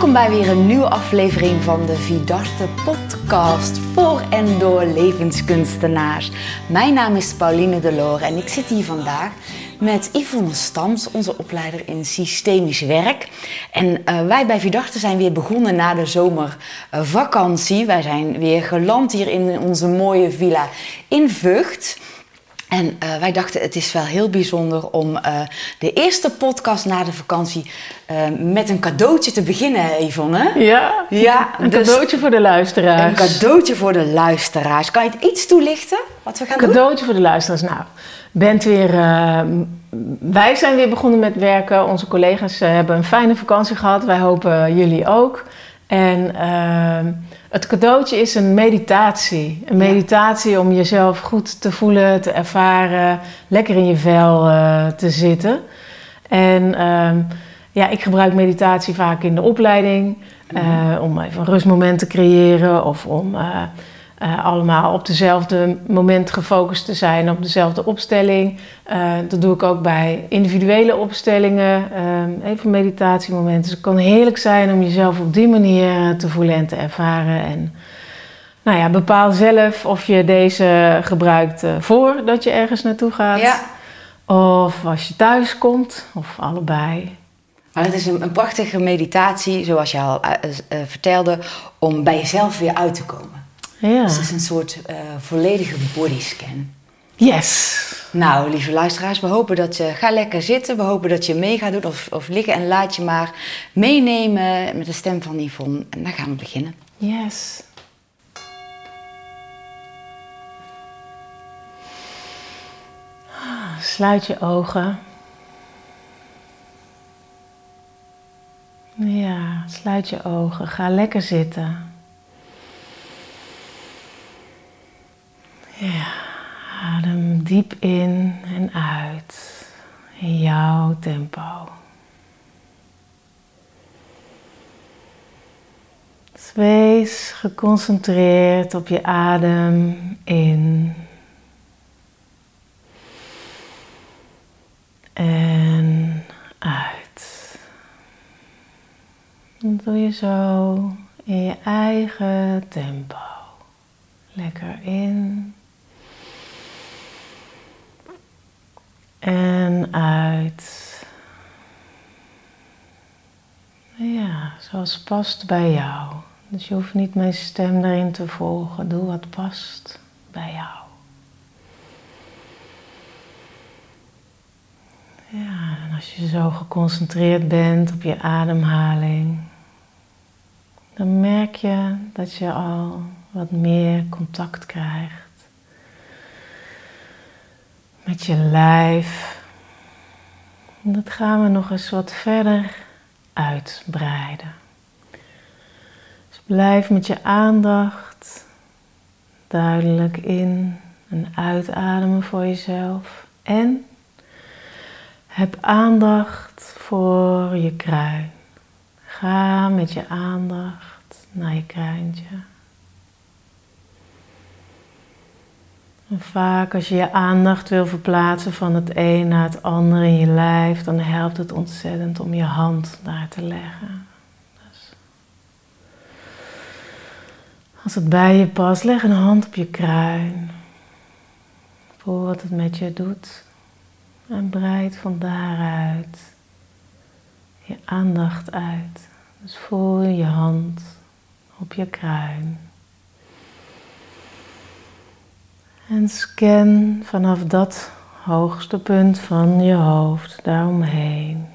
Welkom bij weer een nieuwe aflevering van de Vidarte podcast voor en door levenskunstenaars. Mijn naam is Pauline Deloor en ik zit hier vandaag met Yvonne Stams, onze opleider in systemisch werk. En uh, wij bij Vidarte zijn weer begonnen na de zomervakantie. Wij zijn weer geland hier in onze mooie villa in Vught. En uh, wij dachten, het is wel heel bijzonder om uh, de eerste podcast na de vakantie uh, met een cadeautje te beginnen, Yvonne. Ja, ja een dus cadeautje voor de luisteraars. Een cadeautje voor de luisteraars. Kan je het iets toelichten, wat we gaan doen? Een cadeautje voor de luisteraars. Nou, bent weer, wij zijn weer begonnen met werken. Onze collega's hebben een fijne vakantie gehad. Wij hopen jullie ook. En ehm, het cadeautje is een meditatie. Een meditatie om jezelf goed te voelen, te ervaren, lekker in je vel uh, te zitten. En uh, ja, ik gebruik meditatie vaak in de opleiding. Uh, om even een rustmoment te creëren of om uh, uh, allemaal op dezelfde moment gefocust te zijn, op dezelfde opstelling. Uh, dat doe ik ook bij individuele opstellingen, uh, even meditatiemomenten. Dus het kan heerlijk zijn om jezelf op die manier te voelen en te ervaren. En nou ja, bepaal zelf of je deze gebruikt voordat je ergens naartoe gaat. Ja. Of als je thuis komt, of allebei. Maar het is een, een prachtige meditatie, zoals je al vertelde, om bij jezelf weer uit te komen. Ja. Dus het is een soort uh, volledige bodyscan. Yes. Nou, lieve luisteraars, we hopen dat je... Ga lekker zitten. We hopen dat je mee gaat doen of, of liggen. En laat je maar meenemen met de stem van Yvonne. En dan gaan we beginnen. Yes. Sluit je ogen. Ja, sluit je ogen. Ga lekker zitten. Ja, adem diep in en uit in jouw tempo. Dus wees geconcentreerd op je adem in en uit. Dat doe je zo in je eigen tempo. Lekker in En uit. Ja, zoals past bij jou. Dus je hoeft niet mijn stem erin te volgen. Doe wat past bij jou. Ja, en als je zo geconcentreerd bent op je ademhaling, dan merk je dat je al wat meer contact krijgt met je lijf. Dat gaan we nog eens wat verder uitbreiden. Dus blijf met je aandacht duidelijk in en uitademen voor jezelf. En heb aandacht voor je kruin. Ga met je aandacht naar je kruintje. En vaak als je je aandacht wil verplaatsen van het een naar het ander in je lijf, dan helpt het ontzettend om je hand daar te leggen. Dus als het bij je past, leg een hand op je kruin. Voel wat het met je doet. En breid van daaruit je aandacht uit. Dus voel je hand op je kruin. En scan vanaf dat hoogste punt van je hoofd daaromheen.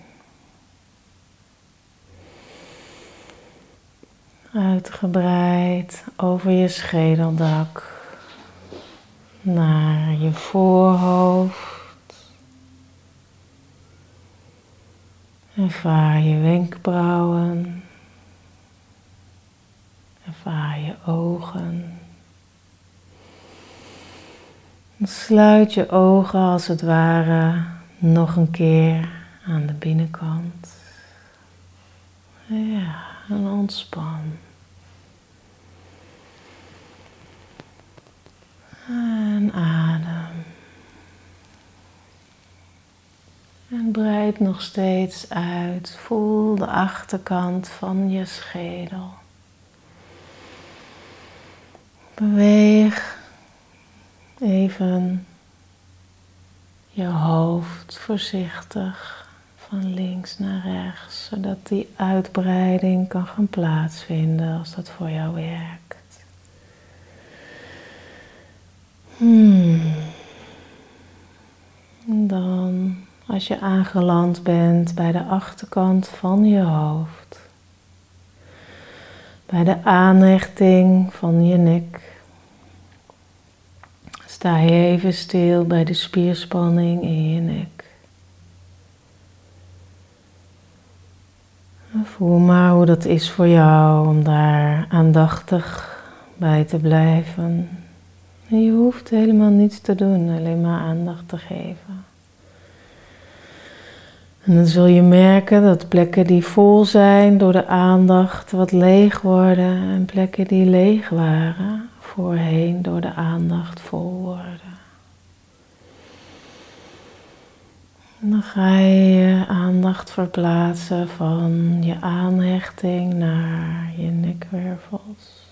Uitgebreid over je schedeldak naar je voorhoofd. Ervaar je wenkbrauwen. Ervaar je ogen. Sluit je ogen als het ware nog een keer aan de binnenkant. Ja, en ontspan. En adem. En breid nog steeds uit. Voel de achterkant van je schedel. Beweeg even je hoofd voorzichtig van links naar rechts, zodat die uitbreiding kan gaan plaatsvinden als dat voor jou werkt. Hmm. Dan, als je aangeland bent bij de achterkant van je hoofd, bij de aanhechting van je nek, sta even stil bij de spierspanning in je nek. Voel maar hoe dat is voor jou om daar aandachtig bij te blijven. En je hoeft helemaal niets te doen, alleen maar aandacht te geven. En dan zul je merken dat plekken die vol zijn door de aandacht wat leeg worden en plekken die leeg waren voorheen door de aandacht vol worden. En dan ga je je aandacht verplaatsen van je aanhechting naar je nekwervels.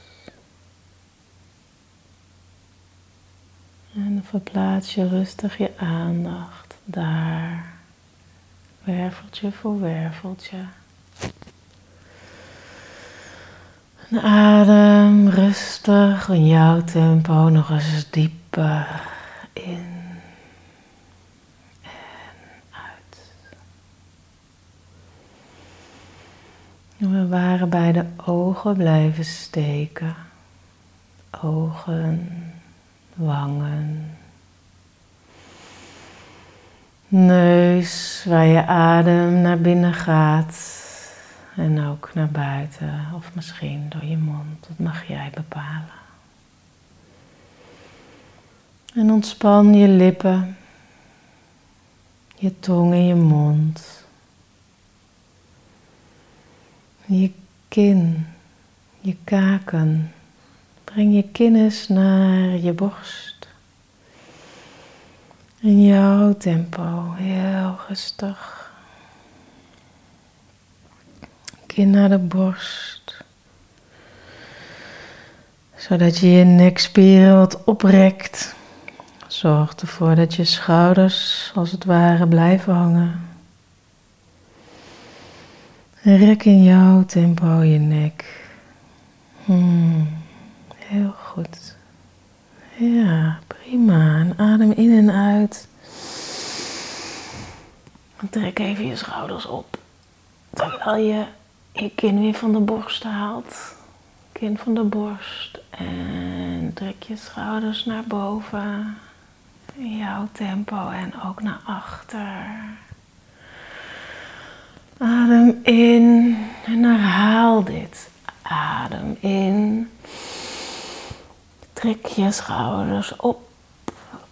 En verplaats je rustig je aandacht daar, werveltje voor werveltje. En adem rustig in jouw tempo nog eens dieper in en uit. We waren bij de ogen blijven steken. Ogen, wangen. Neus waar je adem naar binnen gaat en ook naar buiten of misschien door je mond. Dat mag jij bepalen. En ontspan je lippen, je tong en je mond. Je kin, je kaken. Breng je kinnis naar je borst. In jouw tempo, heel rustig. Kin naar de borst. Zodat je je nekspieren wat oprekt. Zorg ervoor dat je schouders als het ware blijven hangen. En rek in jouw tempo je nek. Hmm, heel goed. Ja, prima. Adem in en uit. Trek even je schouders op. Terwijl je je kin weer van de borst haalt. Kin van de borst. En trek je schouders naar boven. In jouw tempo en ook naar achter. Adem in en herhaal dit. Adem in. Trek je schouders op.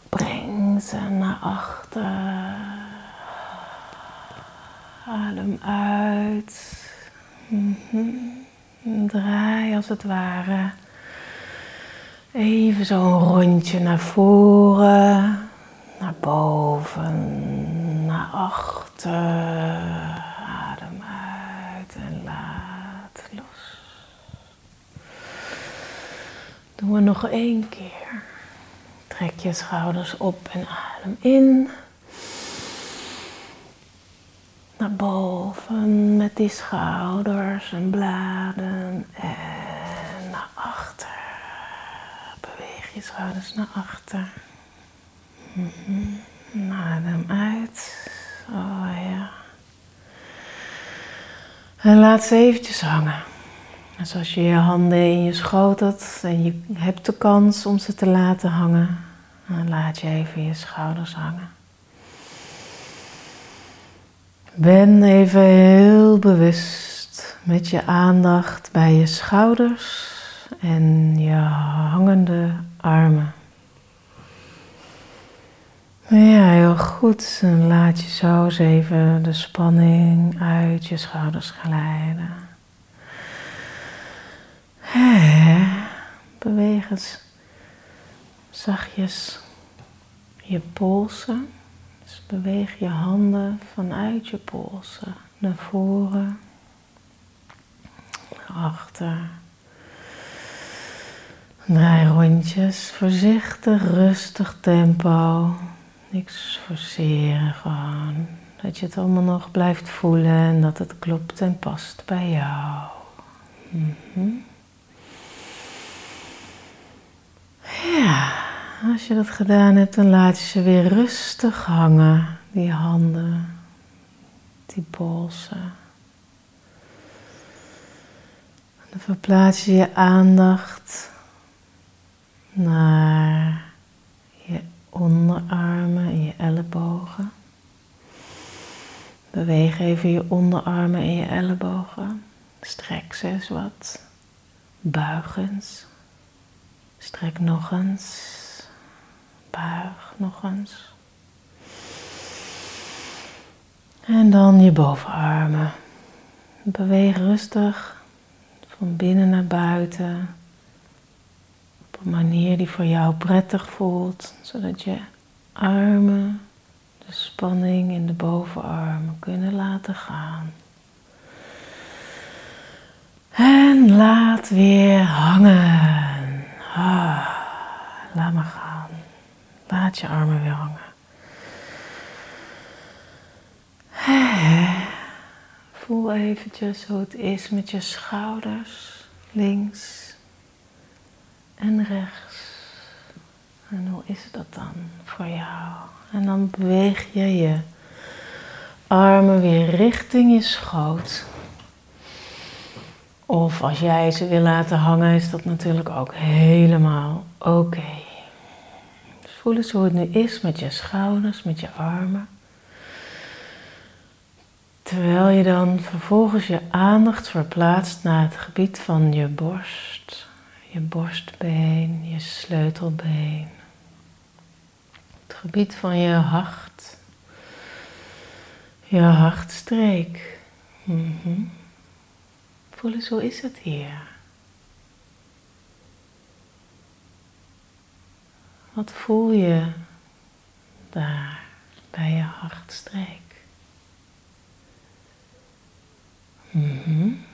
Breng ze naar achter. Adem uit. Mhm. Draai als het ware even zo'n rondje naar voren, naar boven, naar achter. Adem uit en laat los. Doen we nog één keer. Trek je schouders op en adem in naar boven met die schouders en bladen en naar achter. Beweeg je schouders naar achter. Mm Adem uit. Oh ja. En laat ze eventjes hangen. Dus als je je handen in je schoot hebt en je hebt de kans om ze te laten hangen, dan laat je even je schouders hangen. Ben even heel bewust met je aandacht bij je schouders en je hangende armen. Ja, heel goed. En laat je zo eens even de spanning uit je schouders glijden. Beweeg eens zachtjes je polsen Dus beweeg je handen vanuit je polsen naar voren, achter. Draai rondjes, voorzichtig, rustig tempo. Niks forceren, gewoon. Dat je het allemaal nog blijft voelen en dat het klopt en past bij jou. Mhm. Ja, als je dat gedaan hebt, dan laat je ze weer rustig hangen, die handen, die polsen. Dan verplaats je je aandacht naar je onderarmen en je ellebogen. Beweeg even je onderarmen en je ellebogen. Strek ze eens wat. Buig eens. Strek nog eens. Buig nog eens. En dan je bovenarmen. Beweeg rustig van binnen naar buiten. Op een manier die voor jou prettig voelt, zodat je armen de spanning in de bovenarmen kunnen laten gaan. En laat weer hangen. Ah, laat maar gaan. Laat je armen weer hangen. Voel eventjes hoe het is met je schouders, links en rechts. En hoe is dat dan voor jou? En dan beweeg je je armen weer richting je schoot. Of als jij ze wil laten hangen, is dat natuurlijk ook helemaal oké. Voel eens hoe het nu is met je schouders, met je armen. Terwijl je dan vervolgens je aandacht verplaatst naar het gebied van je borst, je borstbeen, je sleutelbeen gebied van je hart. Je hartstreek. Mm Voel eens, hoe is het hier? Wat voel je daar bij je hartstreek? Mm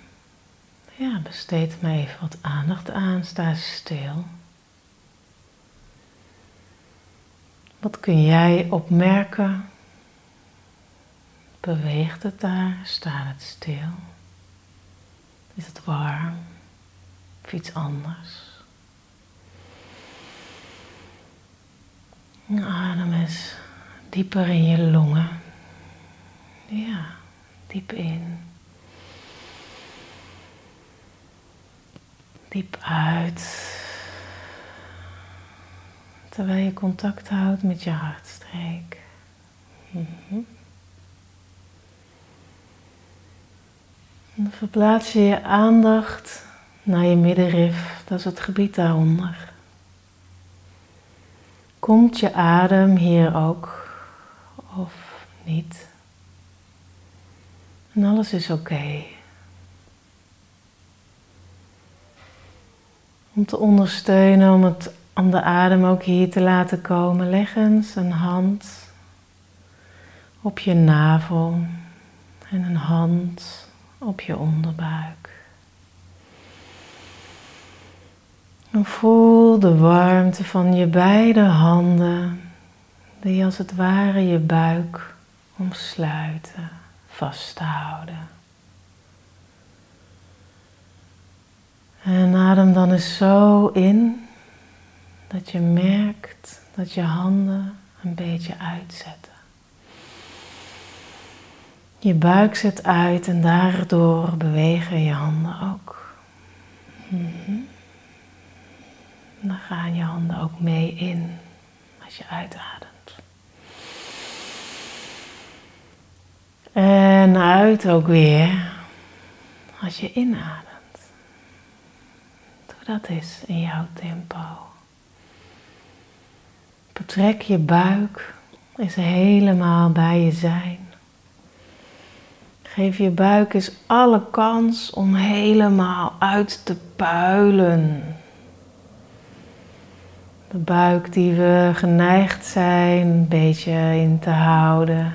Ja, besteed me even wat aandacht aan. Sta stil. Wat kun jij opmerken? Beweegt het daar? Staat het stil? Is het warm? Of iets anders? Adem eens dieper in je longen. Ja, diep in. Diep uit terwijl je contact houdt met je hartstreek. Mm Dan verplaats je je aandacht naar je middenrif, dat is het gebied daaronder. Komt je adem hier ook of niet? En alles is oké. Om te ondersteunen, om het om de adem ook hier te laten komen, leg eens een hand op je navel en een hand op je onderbuik. En voel de warmte van je beide handen, die als het ware je buik omsluiten, vasthouden. En adem dan eens zo in dat je merkt dat je handen een beetje uitzetten. Je buik zet uit en daardoor bewegen je handen ook. Mm Dan gaan je handen ook mee in als je uitademt. En uit ook weer als je inademt. Doe dat eens in jouw tempo. Betrek je buik eens helemaal bij je zijn. Geef je buik eens alle kans om helemaal uit te puilen. De buik die we geneigd zijn een beetje in te houden.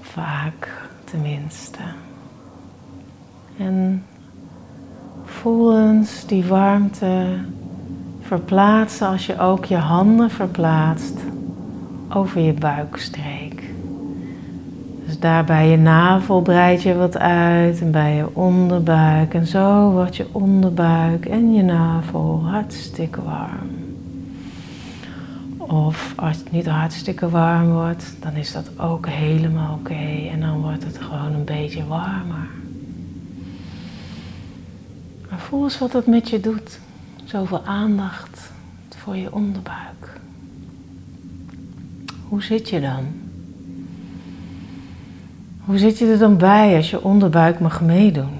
Vaak tenminste. En voel eens die warmte verplaatsen als je ook je handen verplaatst over je buikstreek. Dus daar bij je navel breid je wat uit en bij je onderbuik. En zo wordt je onderbuik en je navel hartstikke warm. Of als het niet hartstikke warm wordt, dan is dat ook helemaal oké. En dan wordt het gewoon een beetje warmer. Maar voel eens wat dat met je doet. Zoveel aandacht voor je onderbuik. Hoe zit je dan? Hoe zit je er dan bij als je onderbuik mag meedoen?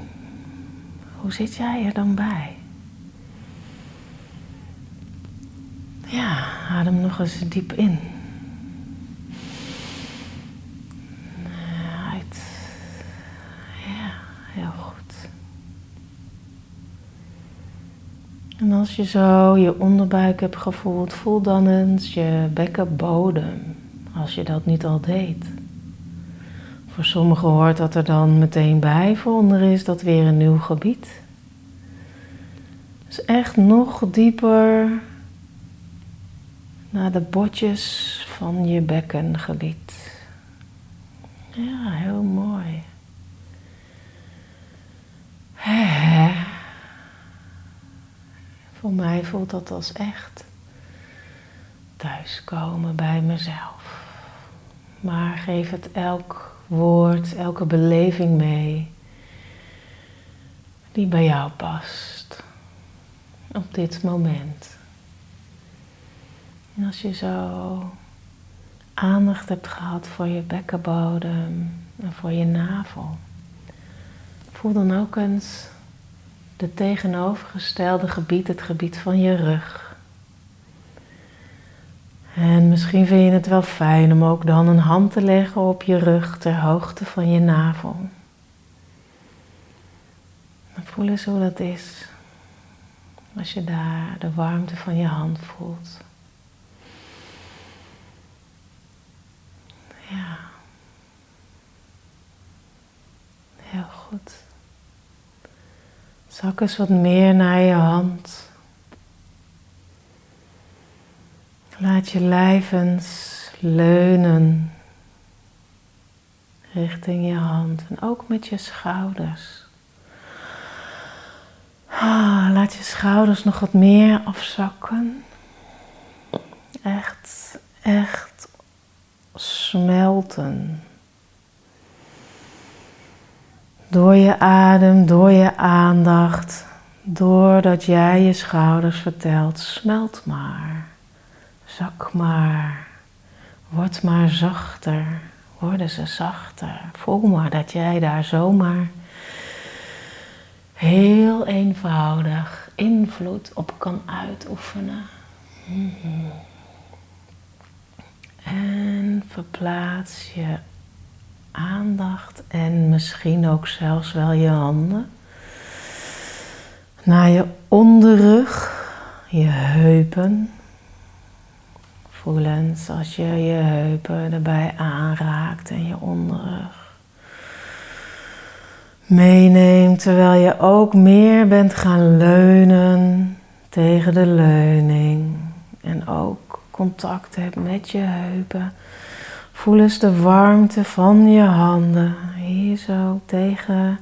Hoe zit jij er dan bij? Ja, adem nog eens diep in. Uit. Ja, heel goed. En als je zo je onderbuik hebt gevoeld, voel dan eens je bekkenbodem, als je dat niet al deed. Voor sommigen hoort dat er dan meteen bij, voor anderen is dat weer een nieuw gebied. Dus echt nog dieper naar de botjes van je bekkengebied. Ja, heel mooi. Voor mij voelt dat als echt thuiskomen bij mezelf. Maar geef het elk woord, elke beleving mee die bij jou past op dit moment. En als je zo aandacht hebt gehad voor je bekkenbodem en voor je navel, voel dan ook eens de tegenovergestelde gebied, het gebied van je rug. En misschien vind je het wel fijn om ook dan een hand te leggen op je rug ter hoogte van je navel. Voel eens hoe dat is als je daar de warmte van je hand voelt. Ja. Heel goed. Zak eens wat meer naar je hand. Laat je lijf eens leunen richting je hand en ook met je schouders. Ah, laat je schouders nog wat meer afzakken. Echt, echt smelten. Door je adem, door je aandacht, doordat jij je schouders vertelt, smelt maar, zak maar, word maar zachter, worden ze zachter. Voel maar dat jij daar zomaar heel eenvoudig invloed op kan uitoefenen. En verplaats je aandacht en misschien ook zelfs wel je handen naar je onderrug, je heupen. Voelend als je je heupen erbij aanraakt en je onderrug meeneemt, terwijl je ook meer bent gaan leunen tegen de leuning en ook contact hebt met je heupen. Voel eens de warmte van je handen hier zo tegen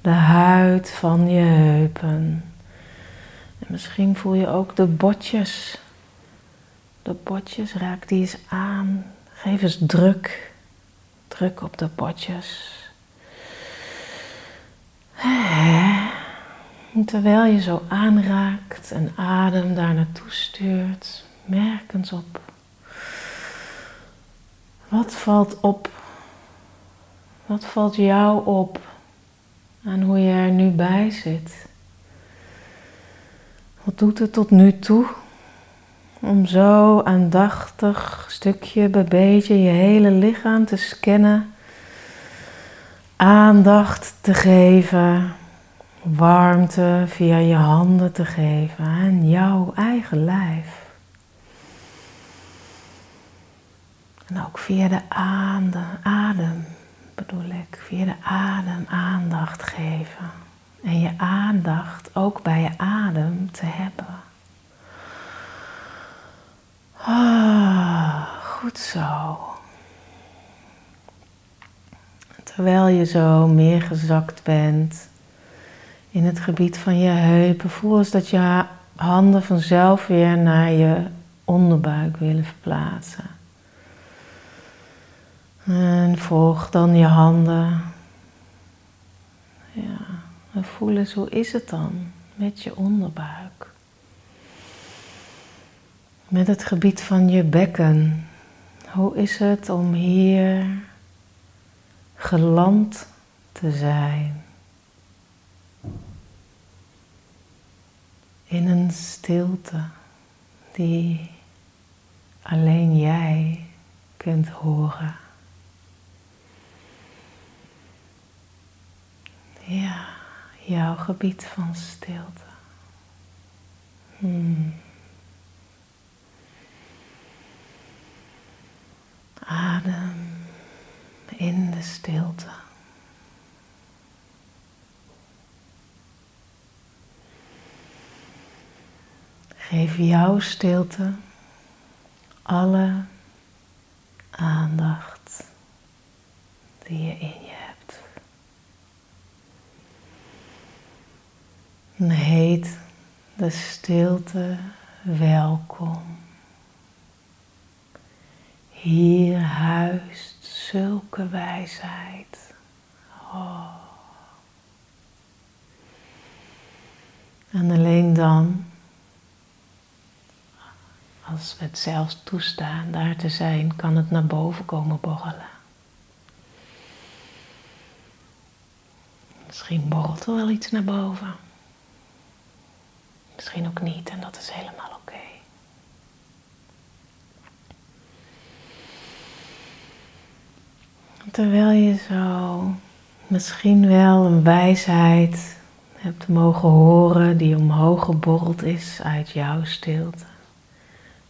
de huid van je heupen. En misschien voel je ook de botjes. De botjes, raak die eens aan. Geef eens druk. Druk op de botjes. En terwijl je zo aanraakt en adem daar naartoe stuurt, merk eens op. Wat valt op? Wat valt jou op aan hoe je er nu bij zit? Wat doet het tot nu toe om zo aandachtig stukje bij beetje je hele lichaam te scannen, aandacht te geven warmte via je handen te geven aan jouw eigen lijf. En ook via de adem, adem bedoel ik, via de adem aandacht geven. En je aandacht ook bij je adem te hebben. Ah, goed zo. Terwijl je zo meer gezakt bent in het gebied van je heupen, voel eens dat je handen vanzelf weer naar je onderbuik willen verplaatsen. En volg dan je handen. Ja, en voel eens hoe is het dan met je onderbuik. Met het gebied van je bekken. Hoe is het om hier geland te zijn? In een stilte die alleen jij kunt horen. Ja, jouw gebied van stilte. Hmm. Adem in de stilte. Geef jouw stilte alle aandacht die je in je hebt. Heet de stilte welkom. Hier huist zulke wijsheid. Oh. En alleen dan, als we het zelfs toestaan daar te zijn, kan het naar boven komen borrelen. Misschien borrelt er wel iets naar boven. Misschien ook niet en dat is helemaal oké. Terwijl je zo misschien wel een wijsheid hebt mogen horen die omhoog geborreld is uit jouw stilte,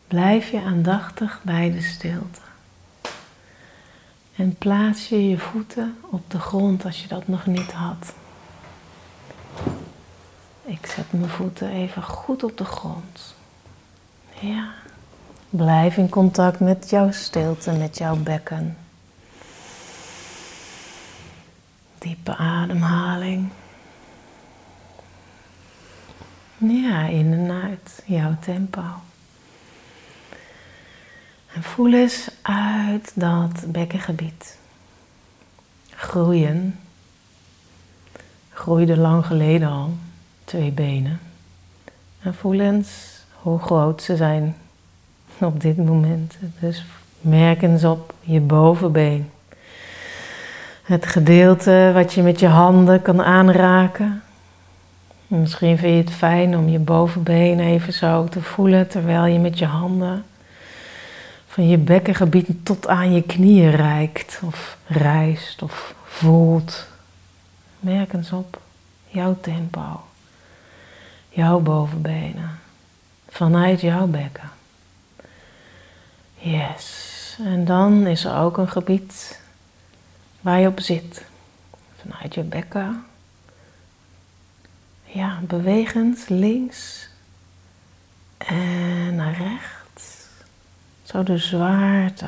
blijf je aandachtig bij de stilte. En plaats je je voeten op de grond als je dat nog niet had. Ik zet mijn voeten even goed op de grond. Ja. Blijf in contact met jouw stilte, met jouw bekken. Diepe ademhaling. Ja, in en uit, jouw tempo. En voel eens uit dat bekkengebied. Groeien. Groeide lang geleden al twee benen. En voel eens hoe groot ze zijn op dit moment. Dus merk eens op je bovenbeen. Het gedeelte wat je met je handen kan aanraken. Misschien vind je het fijn om je bovenbeen even zo te voelen terwijl je met je handen van je bekkengebied tot aan je knieën reikt of reist of voelt. Merk eens op jouw tempo jouw bovenbenen, vanuit jouw bekken. Yes. En dan is er ook een gebied waar je op zit. Vanuit je bekken. Ja, bewegend links en naar rechts. Zo de zwaarte.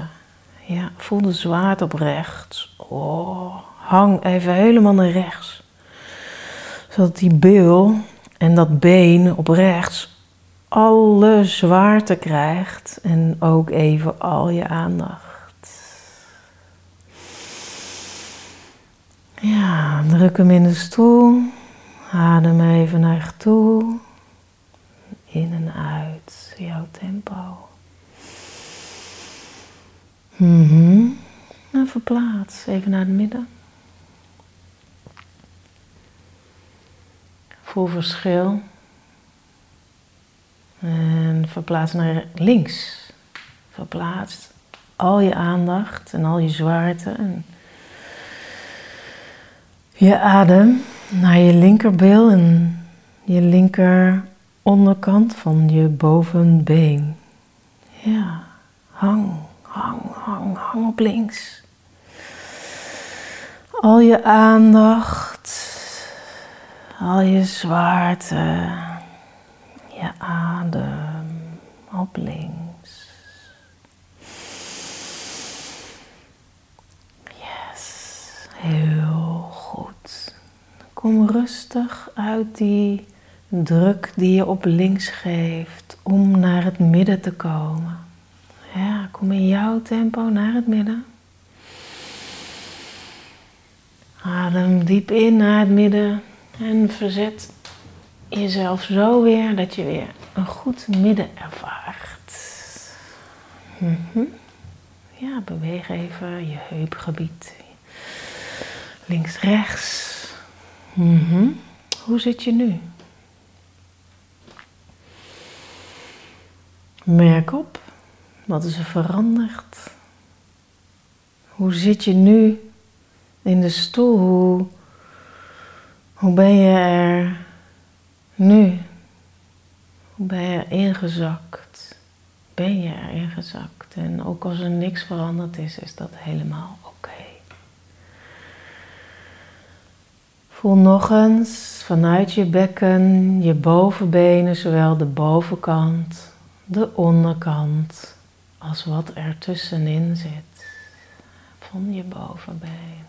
Ja, voel de zwaarte op rechts. Oh, hang even helemaal naar rechts. Zodat die beul en dat been op rechts alle zwaarte krijgt en ook even al je aandacht. Ja, druk hem in de stoel. Adem even naar toe. In en uit, jouw tempo. Mm En verplaats even naar het midden. Voel verschil. En verplaats naar links. Verplaats al je aandacht en al je zwaarte. En je adem naar je linkerbil en je linker onderkant van je bovenbeen. Ja, hang, hang, hang, hang op links. Al je aandacht, al je zwaarte, je adem op links. Yes, heel. Kom rustig uit die druk die je op links geeft om naar het midden te komen. Ja, kom in jouw tempo naar het midden. Adem diep in naar het midden en verzet jezelf zo weer dat je weer een goed midden ervaart. Mhm. Ja, beweeg even je heupgebied. Links, Mhm. Hoe zit je nu? Merk op, wat is er veranderd? Hoe zit je nu in de stoel? Hoe, hoe ben je er nu? Hoe ben je er ingezakt? Ben je er ingezakt? En ook als er niks veranderd is, is dat helemaal oké. Voel nog eens vanuit je bekken, je bovenbenen, zowel de bovenkant de onderkant als wat er tussenin zit van je bovenbeen.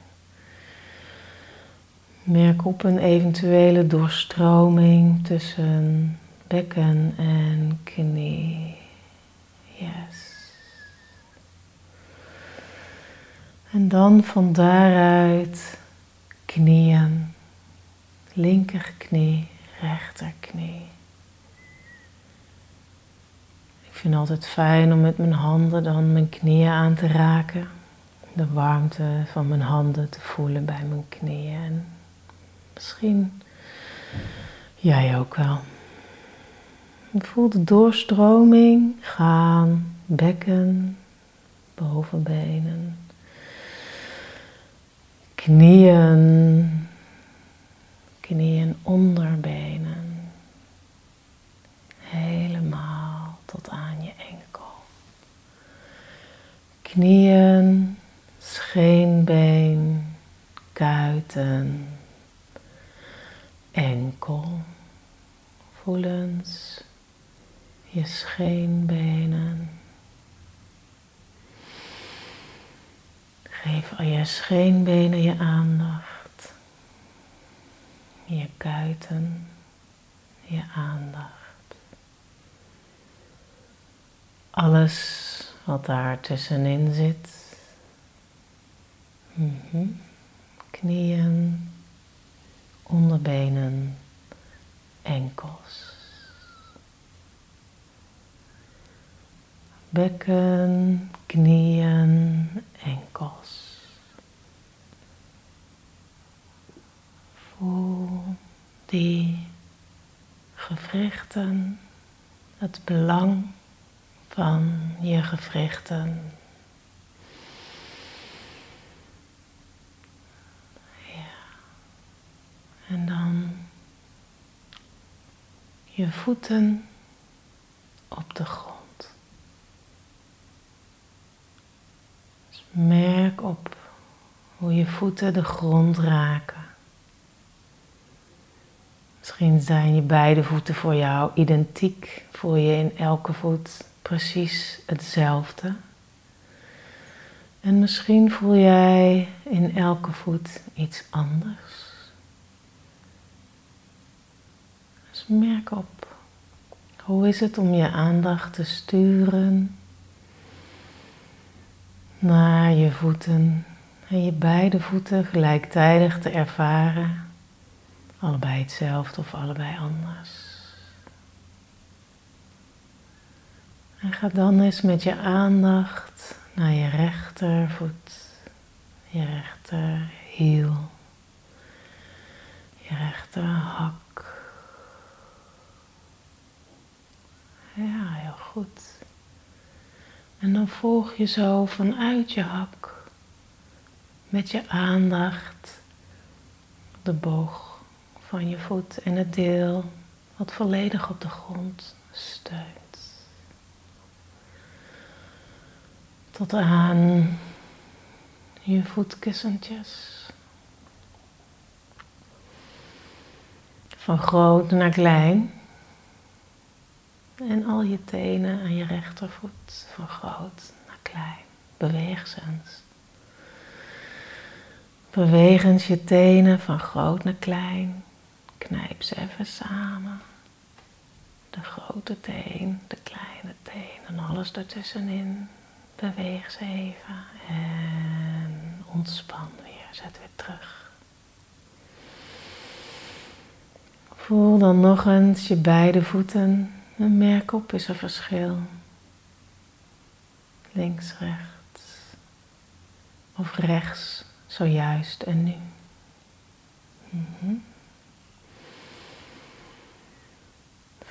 Merk op een eventuele doorstroming tussen bekken en knie. Yes. En dan van daaruit knieën. Linkerknie, rechterknie. Ik vind het altijd fijn om met mijn handen dan mijn knieën aan te raken. De warmte van mijn handen te voelen bij mijn knieën. En misschien jij ook wel. voel de doorstroming gaan, bekken, bovenbenen, knieën, knieën, onderbenen. Helemaal tot aan je enkel. Knieën, scheenbeen, kuiten, enkel. Voelens, je scheenbenen. Geef al je scheenbenen je aandacht. Je kuiten, je aandacht. alles wat daar tussenin zit. Mhm. Knieën, onderbenen, enkels. Bekken, knieën, enkels. Voel die gewrichten, het belang van je gewrichten. Ja. En dan je voeten op de grond. Dus merk op hoe je voeten de grond raken. Misschien zijn je beide voeten voor jou identiek. Voel je in elke voet precies hetzelfde. En misschien voel jij in elke voet iets anders. Dus merk op. Hoe is het om je aandacht te sturen naar je voeten en je beide voeten gelijktijdig te ervaren? Allebei hetzelfde of allebei anders. En ga dan eens met je aandacht naar je rechtervoet, je rechterhiel, je rechterhak. Ja, heel goed. En dan volg je zo vanuit je hak met je aandacht de boog van je voet en het deel wat volledig op de grond steunt. Tot aan je voetkussentjes. Van groot naar klein. En al je tenen aan je rechtervoet van groot naar klein. Beweeg ze eens. Beweeg eens je tenen van groot naar klein. Knijp ze even samen. De grote teen, de kleine teen en alles ertussenin. Beweeg ze even en ontspan weer. Zet weer terug. Voel dan nog eens je beide voeten en merk op is er verschil. Links, rechts of rechts, zojuist en nu. Mm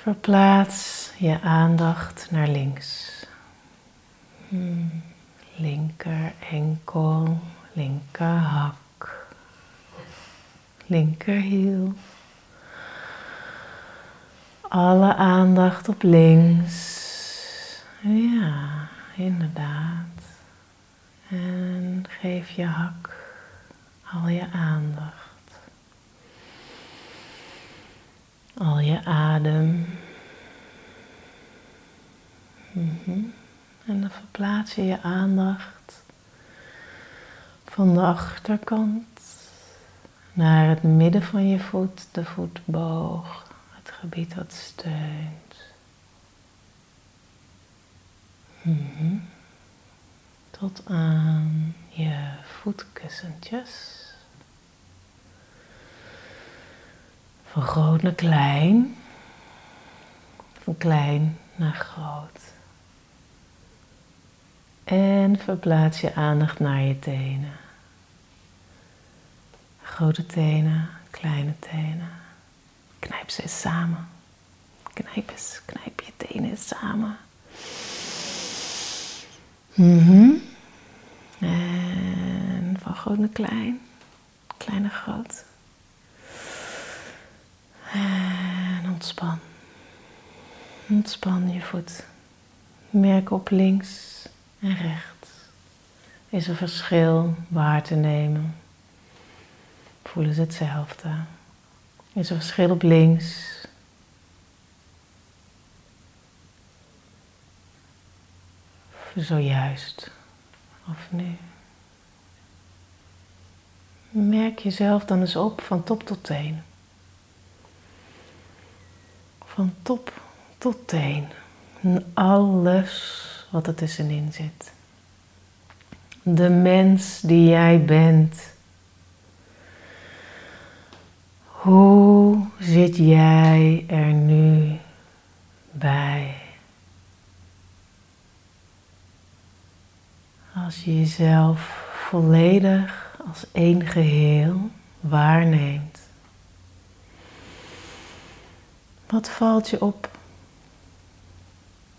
Verplaats je aandacht naar links. Hmm. Linker enkel, linker hak, linkerhiel. Alle aandacht op links. Ja, inderdaad. En geef je hak al je aandacht. Al je adem. Mm En dan verplaats je je aandacht van de achterkant naar het midden van je voet, de voetboog, het gebied dat steunt. Mm Tot aan je voetkussentjes. Van groot naar klein. Van klein naar groot. En verplaats je aandacht naar je tenen. Grote tenen, kleine tenen. Knijp ze samen. Knijp eens, knijp je tenen samen. Mm En van groot naar klein, klein naar groot. Ontspan. Ontspan je voet. Merk op links en rechts. Is er verschil waar te nemen? Voelen ze hetzelfde? Is er verschil op links? Zojuist? Of nu? Merk jezelf dan eens op van top tot teen van top tot teen. En alles wat er tussenin zit. De mens die jij bent. Hoe zit jij er nu bij? Als je jezelf volledig als één geheel waarneemt. Wat valt je op?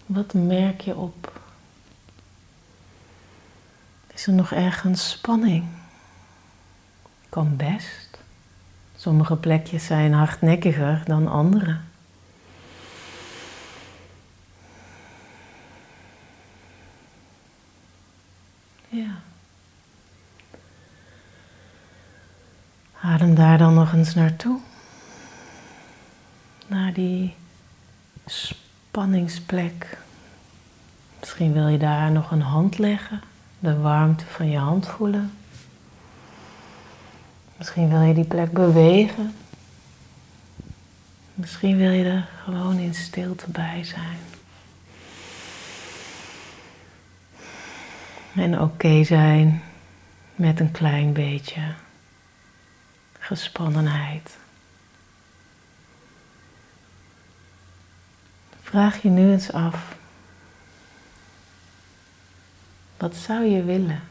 Wat merk je op? Is er nog ergens spanning? Kan best. Sommige plekjes zijn hardnekkiger dan andere. Ja. Adem daar dan nog eens naartoe die spanningsplek. Misschien wil je daar nog een hand leggen, de warmte van je hand voelen. Misschien wil je die plek bewegen. Misschien wil je er gewoon in stilte bij zijn. En oké zijn met een klein beetje gespannenheid. Vraag je nu eens af, wat zou je willen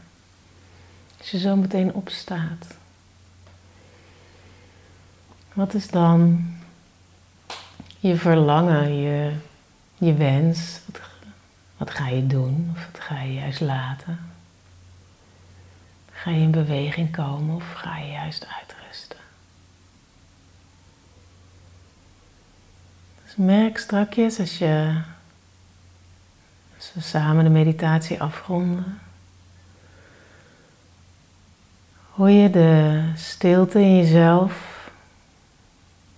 als je zo meteen opstaat? Wat is dan je verlangen, je, je wens? Wat, wat ga je doen of wat ga je juist laten? Ga je in beweging komen of ga je juist uitrusten? Dus merk strakjes als, je, als we samen de meditatie afronden. Hoe je de stilte in jezelf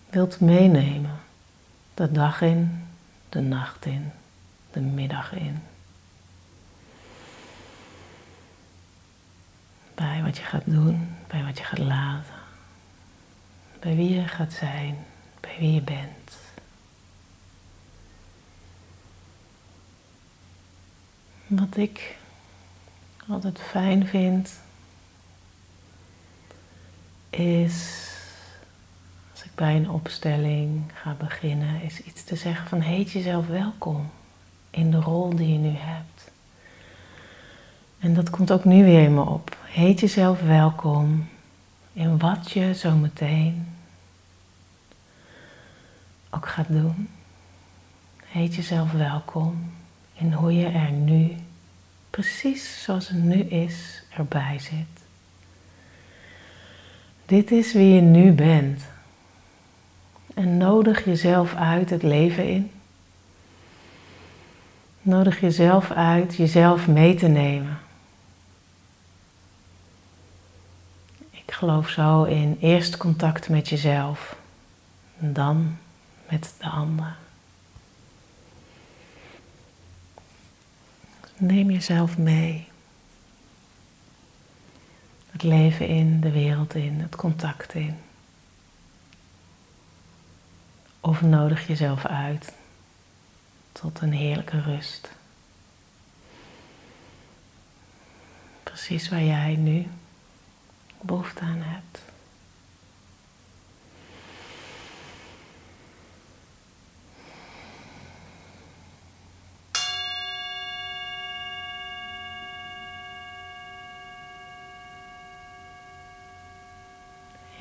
wilt meenemen. De dag in, de nacht in, de middag in. Bij wat je gaat doen, bij wat je gaat laten. Bij wie je gaat zijn, bij wie je bent. Wat ik altijd fijn vind, is als ik bij een opstelling ga beginnen, is iets te zeggen van heet jezelf welkom in de rol die je nu hebt. En dat komt ook nu weer in me op. Heet jezelf welkom in wat je zo meteen ook gaat doen. Heet jezelf welkom in hoe je er nu, precies zoals het nu is, erbij zit. Dit is wie je nu bent. En nodig jezelf uit het leven in. Nodig jezelf uit jezelf mee te nemen. Ik geloof zo in eerst contact met jezelf en dan met de ander. Neem jezelf mee. Het leven in, de wereld in, het contact in. Of nodig jezelf uit tot een heerlijke rust. Precies waar jij nu behoefte aan hebt.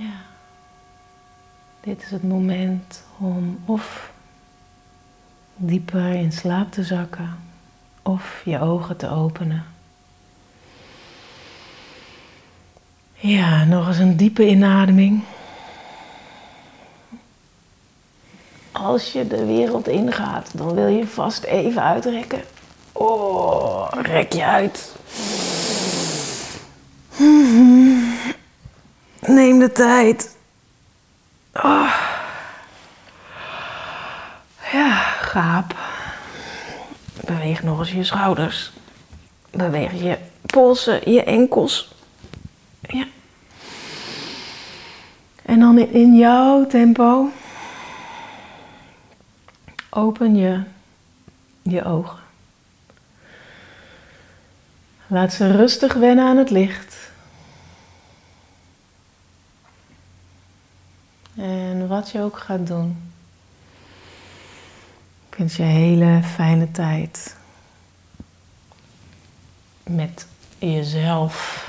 Ja. Dit is het moment om of dieper in slaap te zakken of je ogen te openen. Ja, nog eens een diepe inademing. Als je de wereld ingaat, dan wil je vast even uitrekken. Oh, rek je uit. Neem de tijd. Oh. Ja, gaap. Beweeg nog eens je schouders. Beweeg je polsen, je enkels. Ja. En dan in jouw tempo open je je ogen. Laat ze rustig wennen aan het licht. En wat je ook gaat doen. Ik wens je hele fijne tijd met jezelf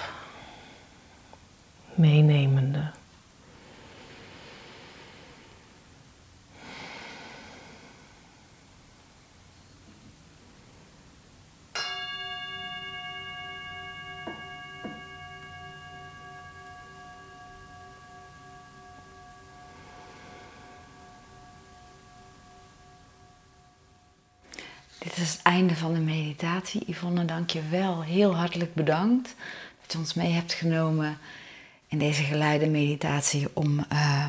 meenemende. Dit is het einde van de meditatie. Yvonne, dank je wel. Heel hartelijk bedankt dat je ons mee hebt genomen in deze geleide meditatie om uh,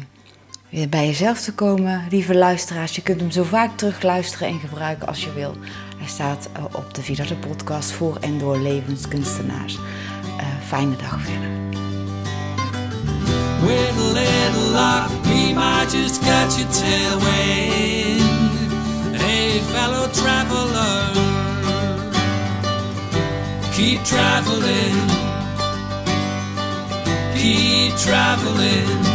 weer bij jezelf te komen. Lieve luisteraars, je kunt hem zo vaak terug luisteren en gebruiken als je wil. Hij staat uh, op de Vidarte podcast voor en door levenskunstenaars. Uh, fijne dag verder. Fellow traveler, keep traveling, keep traveling.